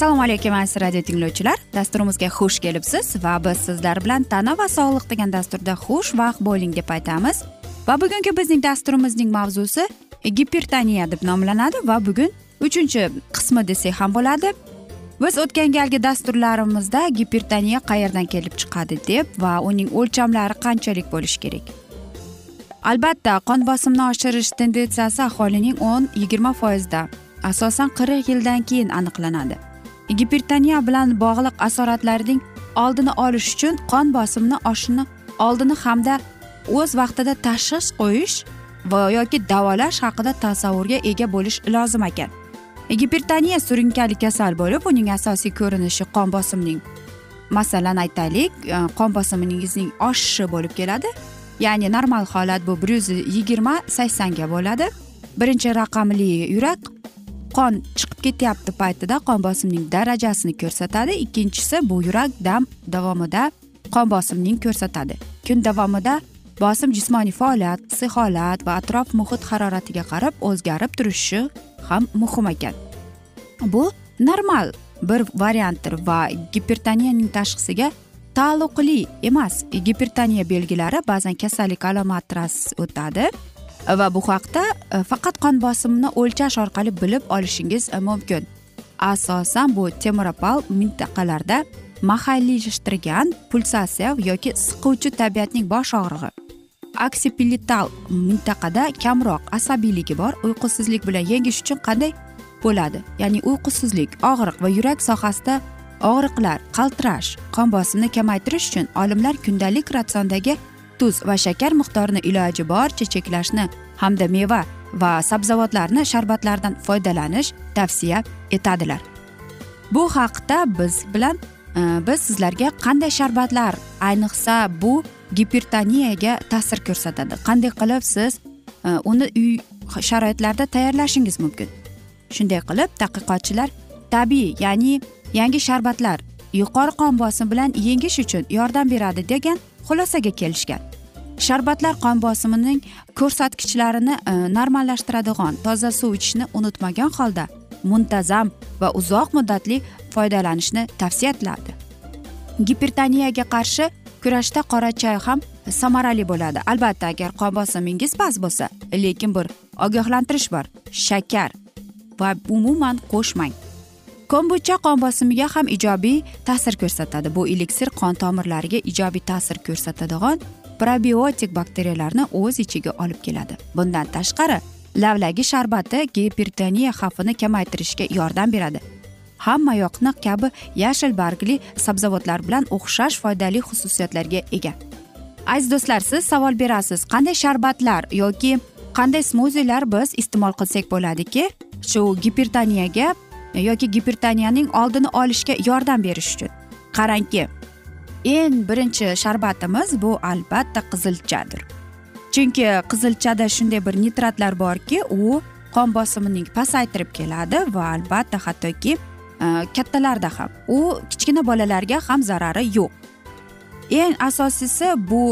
assalomu alaykum aziz radio tinglovchilar. Dasturimizga xush kelibsiz va biz sizlar bilan tana va sog'liq degan dasturda xush vaqt bo'ling deb aytamiz. Va bugungi bizning dasturimizning mavzusi gipertoniya deb nomlanadi va bugun uchinchi qismi desak ham bo'ladi. Biz o'tgan galgi dasturlarimizda gipertoniya qayerdan kelib chiqadi deb va uning o'lchamlari qanchalik bo'lishi kerak? Albatta qon bosimini oshirish tendensiyasi aholining o'n yigirma foizda asosan qirq yildan keyin aniqlanadi. Gipertoniya bilan bog'liq asoratlarning oldini olish uchun qon bosimini oshishini oldini hamda o'z vaqtida tashxis qo'yish va yoki davolash haqida tasavvurga ega bo'lish lozim ekan. Gipertoniya surunkali kasal bo'lib uning asosiy ko'rinishi qon bosimining masalan aytaylik e, qon bosiminingizning oshishi bo'lib keladi. Ya'ni normal holat bu bir yuz yigirma saksonga bo'ladi. Birinchi raqamli yurak qon chiqib ketyapti paytida qon bosimining darajasini ko'rsatadi. Ikkinchisi bu yurak dam davomida qon bosimning ko'rsatadi. Kun davomida bosim jismoniy faoliyat issiq va atrof muhit haroratiga qarab o'zgarib turishi ham muhim ekan. Bu normal bir variantdir va gipertoniyaning tashxisiga taalluqli emas. Gipertoniya belgilari ba'zan kasallik alomatras o'tadi va bu haqda e, faqat qon bosimini o'lchash orqali bilib olishingiz e, mumkin. Asosan bu temropal mintaqalarda mahalliylashtirgan pulsatsiya yoki siquvchi tabiatning bosh og'rig'i. Aksipilital mintaqada kamroq asabiyligi bor uyqusizlik bilan yengish uchun qanday bo'ladi? Ya'ni uyqusizlik og'riq va yurak sohasida og'riqlar qaltirash qon bosimini kamaytirish uchun olimlar kundalik ratsiondagi tuz va shakar miqdorini iloji boricha cheklashni hamda meva va sabzavotlarni sharbatlardan foydalanish tavsiya etadilar. Bu haqda biz bilan Э, biz sizlarga qanday sharbatlar ayniqsa bu gipertoniyaga ta'sir ko'rsatadi? Qanday qilib siz e, uni uy sharoitlarida tayyorlashingiz mumkin? Shunday qilib tadqiqotchilar tabiiy ya'ni yangi sharbatlar yuqori qon bosimi bilan yengish uchun yordam beradi degan xulosaga kelishgan. Sharbatlar qon bosimining ko'rsatkichlarini e, normallashtiradigan toza suv ichishni unutmagan holda muntazam va uzoq muddatli foydalanishni tavsiya etiladi gipertoniyaga qarshi kurashda qora choy ham samarali bo'ladi. Albatta agar qon bosimingiz past bo'lsa lekin bir ogohlantirish bor. Shakar va umuman qo'shmang. Kombucha qon bosimiga ham ijobiy ta'sir ko'rsatadi. Bu eliksir qon tomirlariga ijobiy ta'sir ko'rsatadigan probiotik bakteriyalarni o'z ichiga olib keladi. Bundan tashqari lavlagi sharbati gipertoniya xavfini kamaytirishga yordam beradi. Hammayoqni kabi yashil bargli sabzavotlar bilan o'xshash foydali xususiyatlarga ega. Aziz do'stlar siz savol berasiz. Qanday sharbatlar yoki qanday smuzilar biz iste'mol qilsak bo'ladiki? Shu gipertoniyaga yoki gipertoniyaning oldini olishga yordam berish uchun. Qarangki eng birinchi sharbatimiz bu albatta qizilchadir. Chunki qizilchada shunday bir nitratlar borki u qon bosimining pasaytirib keladi va albatta hattoki e, kattalarda ham. U kichkina bolalarga ham zarari yo'q. Eng asosiysi bu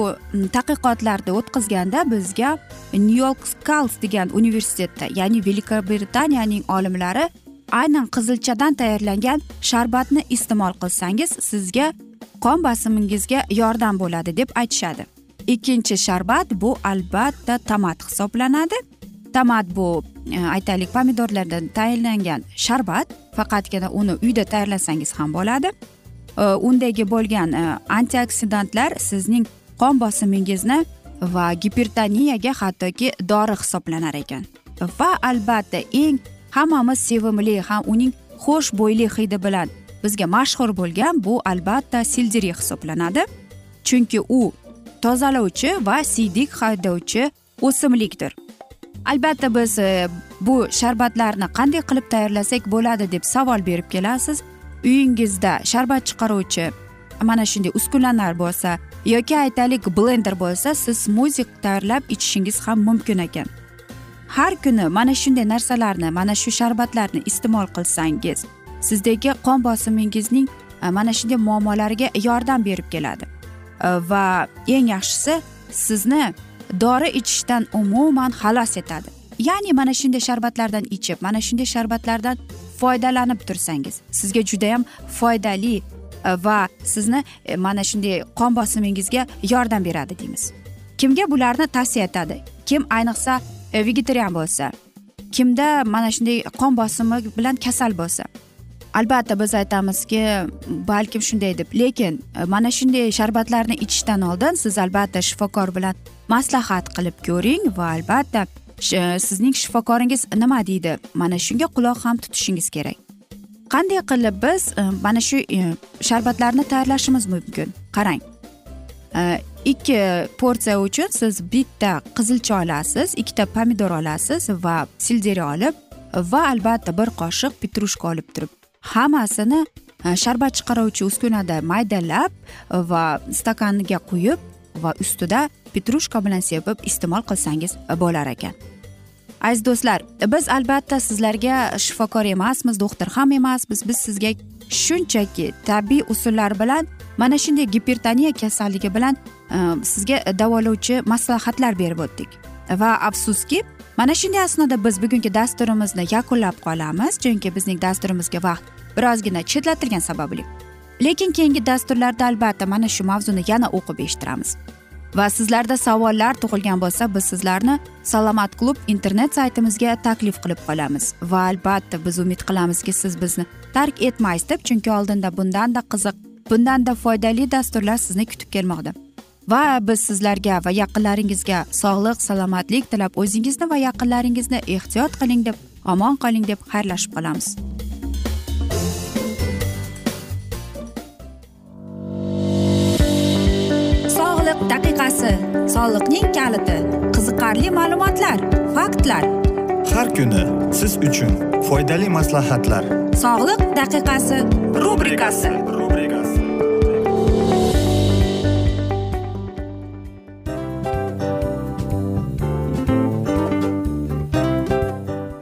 tadqiqotlarni o'tkazganda bizga new york skals degan universitetda ya'ni buyuk britaniyaning olimlari aynan qizilchadan tayyorlangan sharbatni iste'mol qilsangiz sizga qon bosimingizga yordam bo'ladi deb aytishadi. Ikkinchi sharbat bu albatta tomat hisoblanadi. Tomat bu e, aytaylik pomidorlardan tayyorlangan sharbat faqatgina uni uyda tayyorlasangiz ham bo'ladi. E, undagi bo'lgan e, antioksidantlar sizning qon bosimingizni va gipertoniyaga hattoki dori hisoblanar ekan. Va albatta eng hammamiz sevimli ham uning xushbo'yli hidi bilan bizga mashhur bo'lgan bu albatta sildiriy hisoblanadi. Chunki u tozalovchi va siydik haydovchi o'simlikdir. Albatta biz e, bu sharbatlarni qanday qilib tayyorlasak bo'ladi deb savol berib kelasiz. Uyingizda sharbat chiqaruvchi mana shunday uskunalar bo'lsa yoki aytaylik blender bo'lsa siz smuzi tayyorlab ichishingiz ham mumkin ekan. Har kuni mana shunday narsalarni mana shu sharbatlarni iste'mol qilsangiz sizdagi qon bosimingizning e, mana shunday muammolariga yordam berib keladi. Э, va eng yaxshisi sizni dori ichishdan umuman xalos etadi. Ya'ni mana shunday sharbatlardan ichib mana shunday sharbatlardan foydalanib tursangiz sizga judayam foydali e, va sizni e, mana shunday qon bosimingizga yordam beradi deymiz. Kimga bularni tavsiya etadi? Kim ayniqsa e, vegetarian bo'lsa kimda mana shunday qon bosimi bilan kasal bo'lsa. Albatta biz aytamizki balkim shunday deb. Lekin e, mana shunday sharbatlarni ichishdan oldin siz albatta shifokor bilan maslahat qilib ko'ring va albatta e, sizning shifokoringiz nima deydi? Mana shunga quloq ham tutishingiz kerak. Qanday qilib biz e, mana shu sharbatlarni tayyorlashimiz mumkin? Qarang ikki porsiya uchun siz bitta qizilcha olasiz ikkita pomidor olasiz va silderi olib va albatta bir qoshiq petrushka olib turib hammasini e, sharbat chiqaruvchi uskunada maydalab e, va stakaniga quyib va ustida petrushka bilan sepib iste'mol qilsangiz e, bo'lar ekan. Aziz do'stlar biz albatta sizlarga shifokor emasmiz doktor ham emasmiz. Biz sizga shunchaki tabiiy usullar bilan mana shunday gipertoniya kasalligi bilan sizga davolovchi maslahatlar berib o'tdik. Va afsuski mana shunday asnoda biz bugungi dasturimizni yakunlab qolamiz chunki bizning dasturimizga vaqt birozgina chetlatilgani sababli. Lekin keyingi dasturlarda albatta mana shu mavzuni yana o'qib eshittiramiz. Va sizlarda savollar tug'ilgan bo'lsa biz sizlarni salomat klub internet saytimizga taklif qilib qolamiz. Va albatta biz umid qilamizki siz bizni tark etmaysiz deb chunki oldinda bundanda qiziq bundanda foydali dasturlar sizni kutib kelmoqda. Va biz sizlarga va yaqinlaringizga sog'lik salomatlik tilab o'zingizni va yaqinlaringizni ehtiyot qiling deb omon qoling deb xayrlashib qolamiz. Sog'liq daqiqasi soliqning kaliti qiziqarli ma'lumotlar faktlar. Har kuni siz uchun foydali maslahatlar. Sog'liq daqiqasi rubrikasi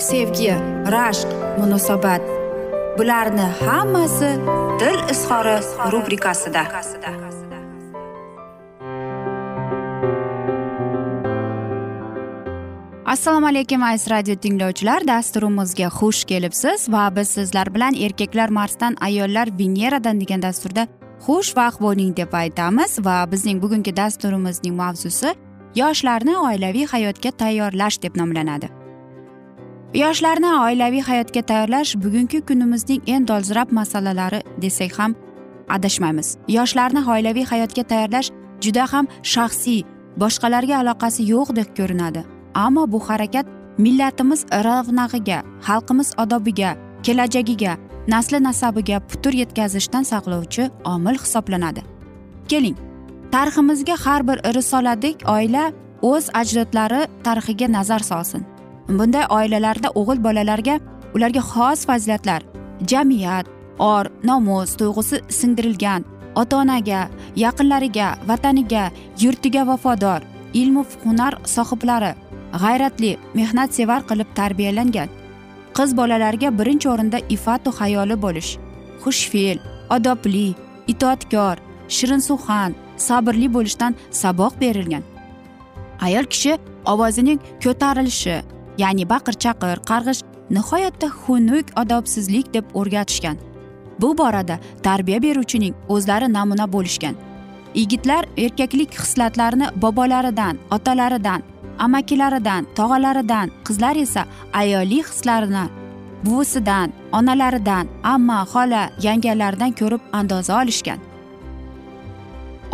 sevgi rashq munosabat. Bularni hammasi dil izhori rubrikasida. Assalomu alaykum aziz radio tinglovchilar. Dasturimizga xush kelibsiz va biz sizlar bilan erkaklar marsdan ayollar veneradan degan dasturda xushvaqt bo'ling deb aytamiz va bizning bugungi dasturimizning mavzusi yoshlarni oilaviy hayotga tayyorlash deb nomlanadi. Yoshlarni oilaviy hayotga tayyorlash bugungi kunimizning eng dolzarb masalalari desak ham adashmaymiz. Yoshlarni oilaviy hayotga tayyorlash juda ham shaxsiy boshqalarga aloqasi yo'qdek ko'rinadi. Ammo bu harakat millatimiz ravnag'iga xalqimiz odobiga kelajagiga nasli nasabiga putur yetkazishdan saqlovchi omil hisoblanadi. Keling tariximizga har bir risoladek oila o'z ajdodlari tarixiga nazar solsin. Bunday oilalarda o'g'il bolalarga ularga xos fazilatlar jamiyat or nomus tuyg'usi singdirilgan ota onaga yaqinlariga vataniga yurtiga vafodor ilmu hunar sohiblari g'ayratli mehnatsevar qilib tarbiyalangan. Qiz bolalarga birinchi o'rinda ifatu hayoli bo'lish xushfe'l odobli itoatkor shirinsuxan sabrli bo'lishdan saboq berilgan. Ayol kishi ovozining ko'tarilishi ya'ni baqir chaqir qarg'ish nihoyatda xunuk odobsizlik deb o'rgatishgan. Bu borada tarbiya beruvchining o'zlari namuna bo'lishgan. Yigitlar erkaklik xislatlarini bobolaridan otalaridan amakilaridan tog'alaridan qizlar esa ayollik hislarini buvisidan onalaridan amma xola yangalaridan ko'rib andoza olishgan.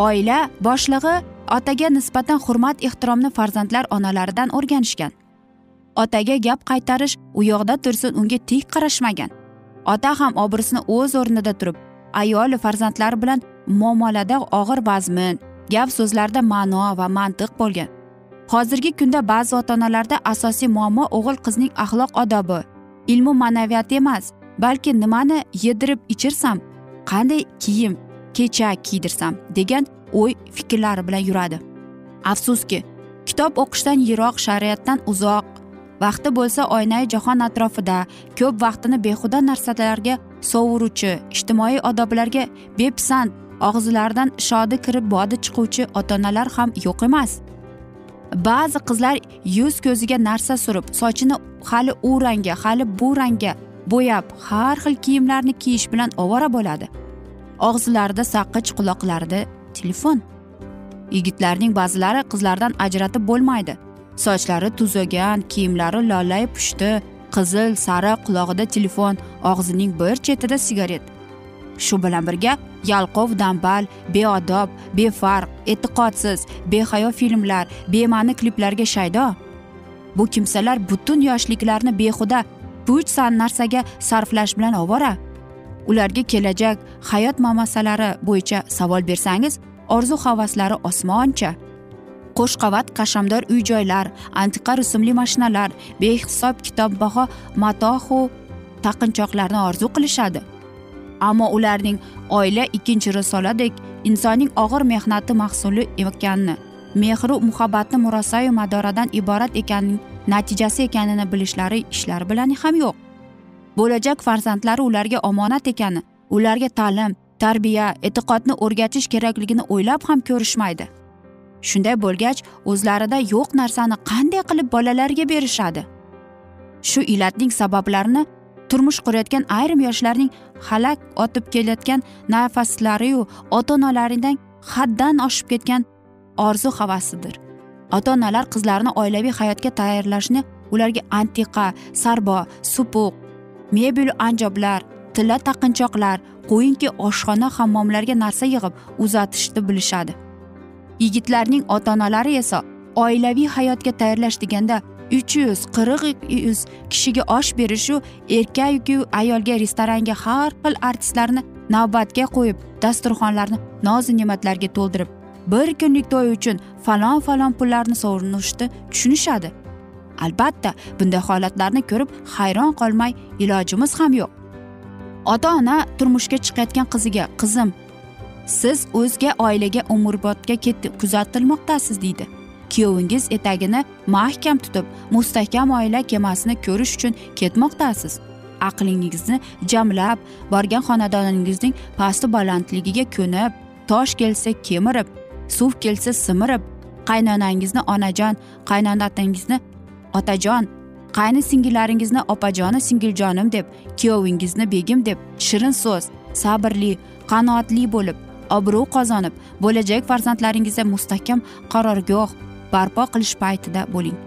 Oila boshlig'i otaga nisbatan hurmat ehtiromni farzandlar onalaridan o'rganishgan. Otaga gap qaytarish u yoqda tursin unga tik qarashmagan. Ota ham obrisini o'z o'rnida turib ayoli farzandlari bilan muomalada og'ir vazmin gap so'zlarda ma'no va mantiq bo'lgan. Hozirgi kunda ba'zi ota onalarda asosiy muammo o'g'il qizning axloq odobi. Ilmu ma'naviyati emas balki nimani yedirib ichirsam qanday kiyim kechak kiydirsam degan o'y fikrlari bilan yuradi. Afsuski kitob o'qishdan yiroq shariatdan uzoq vaqti bo'lsa oynai jahon atrofida ko'p vaqtini behuda narsalarga sovuruvchi ijtimoiy odoblarga bepisand og'zilaridan shodi kirib bodi chiquvchi ota onalar ham yo'q emas. Ba'zi qizlar yuz ko'ziga narsa surib sochini hali u rangga hali bu rangga bo'yab har xil kiyimlarni kiyish bilan ovora bo'ladi. Og'izlarida saqich quloqlarida telefon. Yigitlarning ba'zilari qizlardan ajratib bo'lmaydi. Sochlari tuzagan kiyimlari lolay pushti qizil sariq qulog'ida telefon og'zining bir chetida sigaret. Shu bilan birga yalqov dambal beodob befarq e'tiqodsiz behayo filmlar bema'ni kliplarga shaydo. Bu kimsalar butun yoshliklarini behuda puch narsaga sarflash bilan ovora. Ularga kelajak hayot masalari bo'yicha savol bersangiz orzu havaslari osmoncha. Qo'sh qavat qashamdor uy joylar antiqa rusumli mashinalar behisob kitobbaho matohu taqinchoqlarni orzu qilishadi. Ammo ularning oila ikkinchi risoladek insonning og'ir mehnati mahsuli ekanini mehru muhabbatni murosayu madoradan iborat ekanini natijasi ekanini bilishlari ishlar bilan ham yo'q. Bo'lajak farzandlari ularga omonat ekani ularga ta'lim tarbiya e'tiqodni o'rgatish kerakligini o'ylab ham ko'rishmaydi. Shunday bo'lgach o'zlarida yo'q narsani qanday qilib bolalarga berishadi? Shu illatning sabablarini turmush qurayotgan ayrim yoshlarning halak otib kelayotgan nafaslariyu ota onalaridan haddan oshib ketgan orzu havasidir. Ota onalar qizlarini oilaviy hayotga tayyorlashni ularga antiqa sarbo supuq mebel anjoblar tilla taqinchoqlar qo'yinki oshxona hammomlarga narsa yig'ib uzatishni bilishadi. Yigitlarning ota onalari esa oilaviy hayotga tayyorlash deganda uch yuz qirq yuz kishiga osh berishu erkaku ayolga restoranga har xil artistlarni navbatga qo'yib dasturxonlarni nozu ne'matlarga to'ldirib bir kunlik to'y uchun falon falon pullarni sovurishni tushunishadi. Albatta bunday holatlarni ko'rib hayron qolmay ilojimiz ham yo'q. Ota ona turmushga chiqayotgan qiziga qizim siz o'zga oilaga umrbodga kuzatilmoqdasiz deydi. Kuyovingiz etagini mahkam tutib mustahkam oila kemasini ko'rish uchun ketmoqdasiz. Aqlingizni jamlab borgan xonadoningizning pasti balandligiga ko'nib tosh kelsa kemirib suv kelsa simirib qaynonangizni onajon qaynonatangizni otajon qayni singillaringizni opajoni singiljonim deb kuyovingizni begim deb shirin so'z sabrli qanoatli bo'lib obro' qozonib bo'lajak farzandlaringizga mustahkam qarorgoh barpo qilish paytida bo'ling.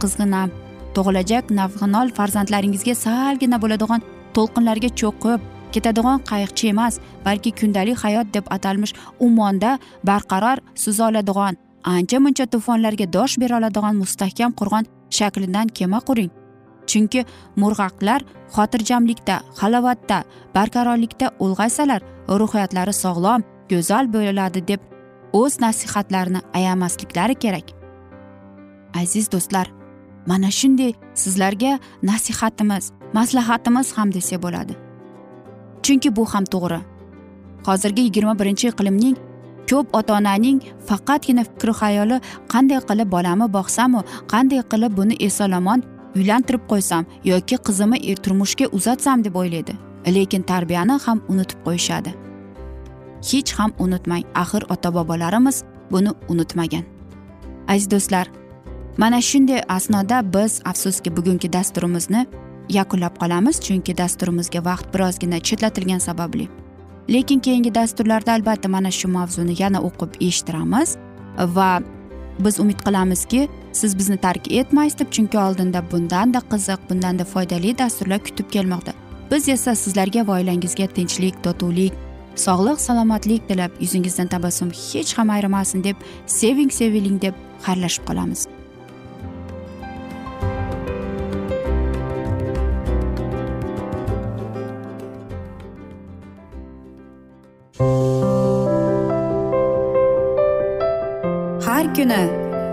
Qizg'inam tug'ilajak navg'inol farzandlaringizga salgina bo'ladigan to'lqinlarga cho'qib ketadigan qayiqchi emas balki kundalik hayot deb atalmish ummonda barqaror suza oladigan ancha muncha to'fonlarga dosh bera oladigan mustahkam qurg'on shaklidan kema quring. Chunki murg'aqlar xotirjamlikda halovatda barqarorlikda ulg'aysalar ruhiyatlari sog'lom go'zal bo'ladi deb o'z nasihatlarini ayamasliklari kerak. Aziz do'stlar mana shunday sizlarga nasihatimiz maslahatimiz ham desa bo'ladi. Chunki bu ham to'g'ri. Hozirgi yigirma birinchi iqlimning ko'p ota onaning faqatgina fikru xayoli qanday qilib bolamni boqsamu qanday qilib buni esolomon uylantirib qo'ysam yoki qizimni er turmushga uzatsam deb o'ylaydi. Lekin tarbiyani ham unutib qo'yishadi. Hech ham unutmang axir ota bobolarimiz buni unutmagan. Aziz do'stlar mana shunday asnoda biz afsuski bugungi dasturimizni yakunlab qolamiz chunki dasturimizga vaqt birozgina chetlatilgani sababli. Lekin keyingi dasturlarda albatta mana shu mavzuni yana o'qib eshittiramiz va biz umid qilamizki siz bizni tark etmaysiz deb chunki oldinda bundanda qiziq bundanda foydali dasturlar kutib kelmoqda. Biz esa sizlarga va oilangizga tinchlik totuvlik sog'lik salomatlik tilab yuzingizdan tabassum hech ham ayrimasin deb seving seviling deb xayrlashib qolamiz. Har kuni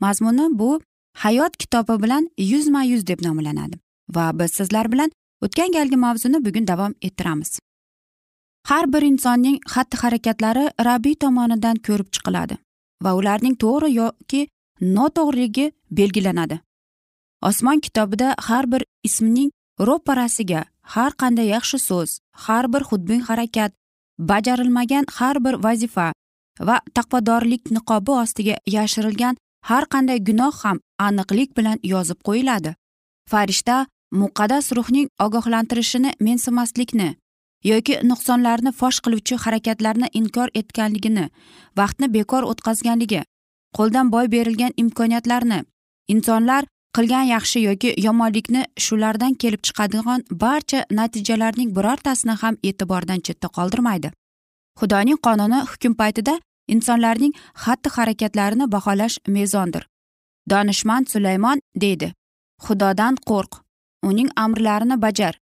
mazmuni bu hayot kitobi bilan yuzma yuz deb nomlanadi va biz sizlar bilan o'tgan galgi mavzuni bugun davom ettiramiz. Har bir insonning xatti harakatlari rabbiy tomonidan ko'rib chiqiladi va ularning to'g'ri yoki noto'g'riligi belgilanadi. Osmon kitobida har bir ismning ro'parasiga har qanday yaxshi so'z har bir xudbin harakat bajarilmagan har bir vazifa va taqvodorlik niqobi ostiga yashirilgan har qanday gunoh ham aniqlik bilan yozib qo'yiladi. Farishta muqaddas ruhning ogohlantirishini mensimaslikni yoki nuqsonlarni fosh qiluvchi harakatlarni inkor etganligini vaqtni bekor o'tkazganligi qo'ldan boy berilgan imkoniyatlarni insonlar qilgan yaxshi yoki yomonlikni shulardan kelib chiqadigan barcha natijalarning birortasini ham e'tibordan chetda qoldirmaydi. Xudoning qonuni hukm paytida insonlarning xatti harakatlarini baholash mezondir. Donishmand sulaymon deydi xudodan qo'rq uning amrlarini bajar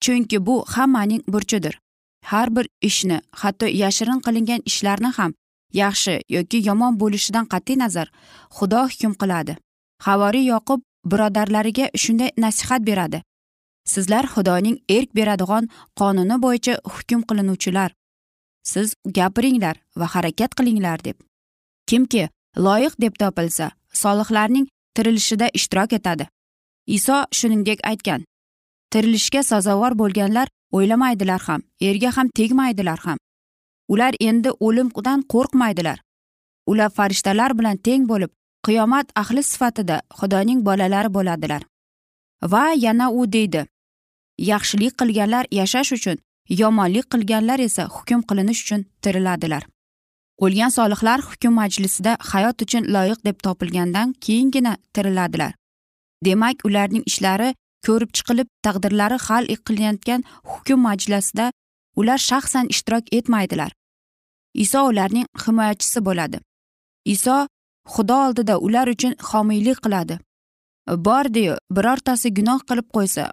chunki bu hammaning burchidir. Har bir ishni hatto yashirin qilingan ishlarni ham yaxshi yoki yomon bo'lishidan qat'iy nazar xudo hukm qiladi. Havoriy yoqub birodarlariga shunday nasihat beradi. Sizlar xudoning erk beradigan qonuni bo'yicha hukm qilinuvchilar siz gapiringlar va harakat qilinglar deb. Kimki loyiq deb topilsa solihlarning tirilishida ishtirok etadi. Iso shuningdek aytgan tirilishga sazovor bo'lganlar o'ylamaydilar ham erga ham tegmaydilar ham. Ular endi o'limdan qo'rqmaydilar. Ular farishtalar bilan teng bo'lib qiyomat ahli sifatida xudoning bolalari bo'ladilar. Va yana u deydi yaxshilik qilganlar yashash uchun yomonlik qilganlar esa hukm qilinish uchun tiriladilar. O'lgan solihlar hukm majlisida hayot uchun loyiq deb topilgandan keyingina tiriladilar. Demak ularning ishlari ko'rib chiqilib taqdirlari hal qilinayotgan hukm majlisida ular shaxsan ishtirok etmaydilar. Iso ularning himoyachisi bo'ladi. Iso xudo oldida ular uchun homiylik qiladi. Bordiyu birortasi gunoh qilib qo'ysa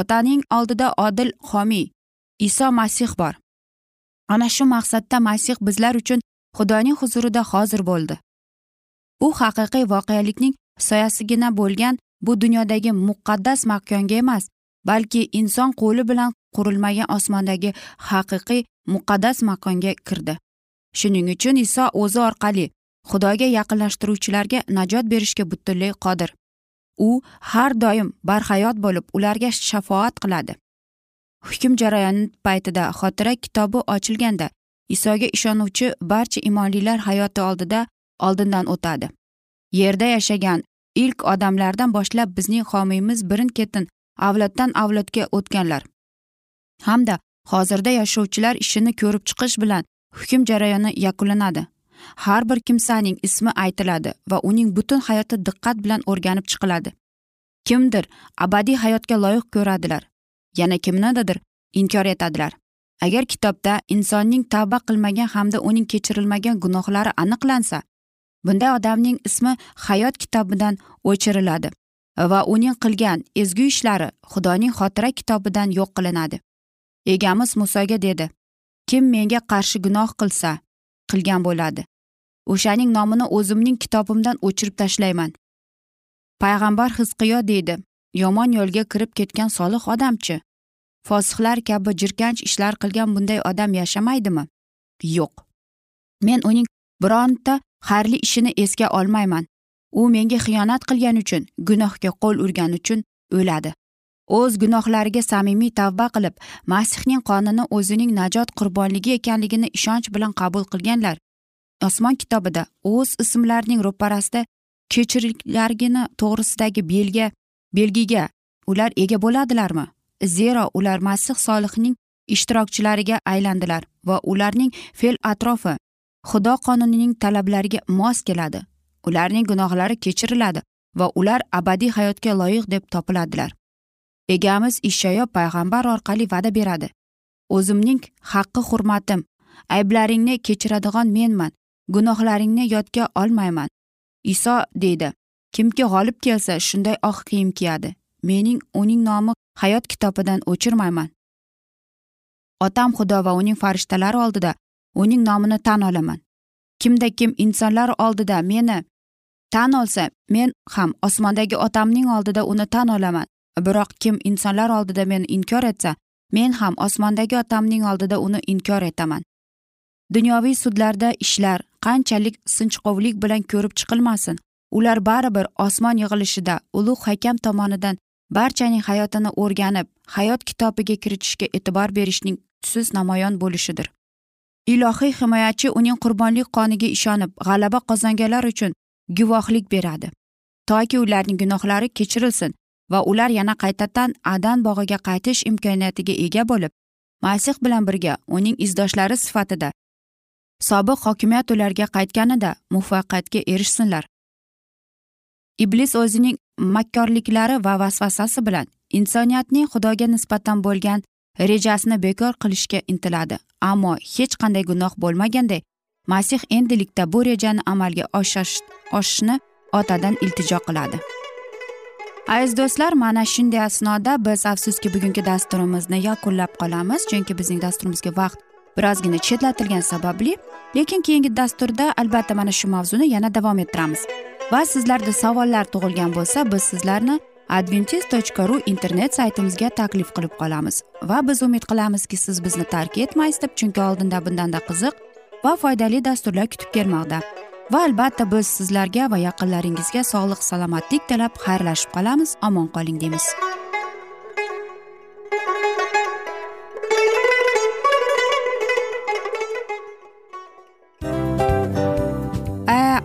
otaning oldida odil homiy iso masih bor. Ana shu maqsadda masih bizlar uchun xudoning huzurida hozir bo'ldi. U haqiqiy voqelikning soyasigina bo'lgan bu dunyodagi muqaddas makonga emas balki inson qo'li bilan qurilmagan osmondagi haqiqiy muqaddas makonga kirdi. Shuning uchun iso o'zi orqali xudoga yaqinlashtiruvchilarga najot berishga butunlay qodir. U har doim barhayot bo'lib ularga shafoat qiladi. Hukm jarayoni paytida xotira kitobi ochilganda isoga ishonuvchi barcha imonlilar hayoti oldida oldindan o'tadi. Yerda yashagan ilk odamlardan boshlab bizning homiymiz birin ketin avloddan avlodga o'tganlar. Hamda hozirda yashovchilar ishini ko'rib chiqish bilan hukm jarayoni yakunlanadi. Har bir kimsaning ismi aytiladi va uning butun hayoti diqqat bilan o'rganib chiqiladi. Kimdir abadiy hayotga loyiq ko'radilar. Yana kimnidir inkor etadilar. Agar kitobda insonning tavba qilmagan hamda uning kechirilmagan gunohlari aniqlansa bunday odamning ismi hayot kitobidan o'chiriladi va uning qilgan ezgu ishlari xudoning xotira kitobidan yo'q qilinadi. Egamiz musoga dedi kim menga qarshi gunoh qilsa qilgan bo'ladi. O'shaning nomini o'zimning kitobimdan o'chirib tashlayman. Payg'ambar hizqiyo deydi yomon yo'lga kirib ketgan solih odamchi. Fosihlar kabi jirkanch ishlar qilgan bunday odam yashamaydimi yo'q. Men uning bironta xayrli ishini esga olmayman. U menga xiyonat qilgani uchun gunohga qo'l urgani uchun o'ladi. O'z gunohlariga samimiy tavba qilib masihning qonini o'zining najot qurbonligi ekanligini ishonch bilan qabul qilganlar. Osmon kitobida o'z ismlarining ro'parasida kechiriklargini to'g'risidagi belga belgiga ular ega bo'ladilarmi? Zero ular masih solihning ishtirokchilariga aylandilar va ularning fe'l atrofi xudo qonunining talablariga mos keladi. Ularning gunohlari kechiriladi va ular abadiy hayotga loyiq deb topiladilar. Egamiz ishshayo payg'ambar orqali va'da beradi. O'zimning haqqi hurmatim ayblaringni kechiradigan menman gunohlaringni yodga olmayman. Iso deydi kimki g'olib kelsa shunday oq kiyim kiyadi. Mening uning nomi hayot kitobidan o'chirmayman. Otam xudo va uning farishtalari oldida uning nomini tan olaman. Kimda kim insonlar oldida meni tan olsa men ham osmondagi otamning oldida uni tan olaman. Biroq kim insonlar oldida meni inkor etsa men ham osmondagi otamning oldida uni inkor etaman. Dunyoviy sudlarda ishlar qanchalik sinchkovlik bilan ko'rib chiqilmasin. Ular baribir osmon yig'ilishida ulug' hakam tomonidan barchaning hayotini o'rganib hayot kitobiga kiritishga e'tibor berishning tusiz namoyon bo'lishidir. Ilohiy himoyachi uning qurbonlik qoniga ishonib g'alaba qozonganlar uchun guvohlik beradi. Toki ularning gunohlari kechirilsin va ular yana qaytadan adan bog'iga qaytish imkoniyatiga ega bo'lib masih bilan birga uning izdoshlari sifatida sobiq hokimiyat ularga qaytganida muvaffaqiyatga erishsinlar. Iblis o'zining makkorliklari va vasvasasi bilan insoniyatning xudoga nisbatan bo'lgan rejasini bekor qilishga intiladi. Ammo hech qanday gunoh bo'lmaganday masih endilikda bu rejani amalga oshishni otadan iltijo qiladi. Aziz do'stlar mana shunday asnoda biz afsuski bugungi dasturimizni yakunlab qolamiz chunki bizning dasturimizga vaqt birozgina chetlatilgani sababli lekin keyingi dasturda albatta mana shu mavzuni yana davom ettiramiz. Va sizlarda savollar tug'ilgan bo'lsa biz sizlarni adventis tochka ru internet saytimizga taklif qilib qolamiz. Va biz umid qilamizki siz bizni tark etmaysiz deb chunki oldinda bundanda qiziq va foydali dasturlar kutib kelmoqda. Va albatta biz sizlarga va yaqinlaringizga sog'lik salomatlik tilab xayrlashib qolamiz. Omon qoling deymiz.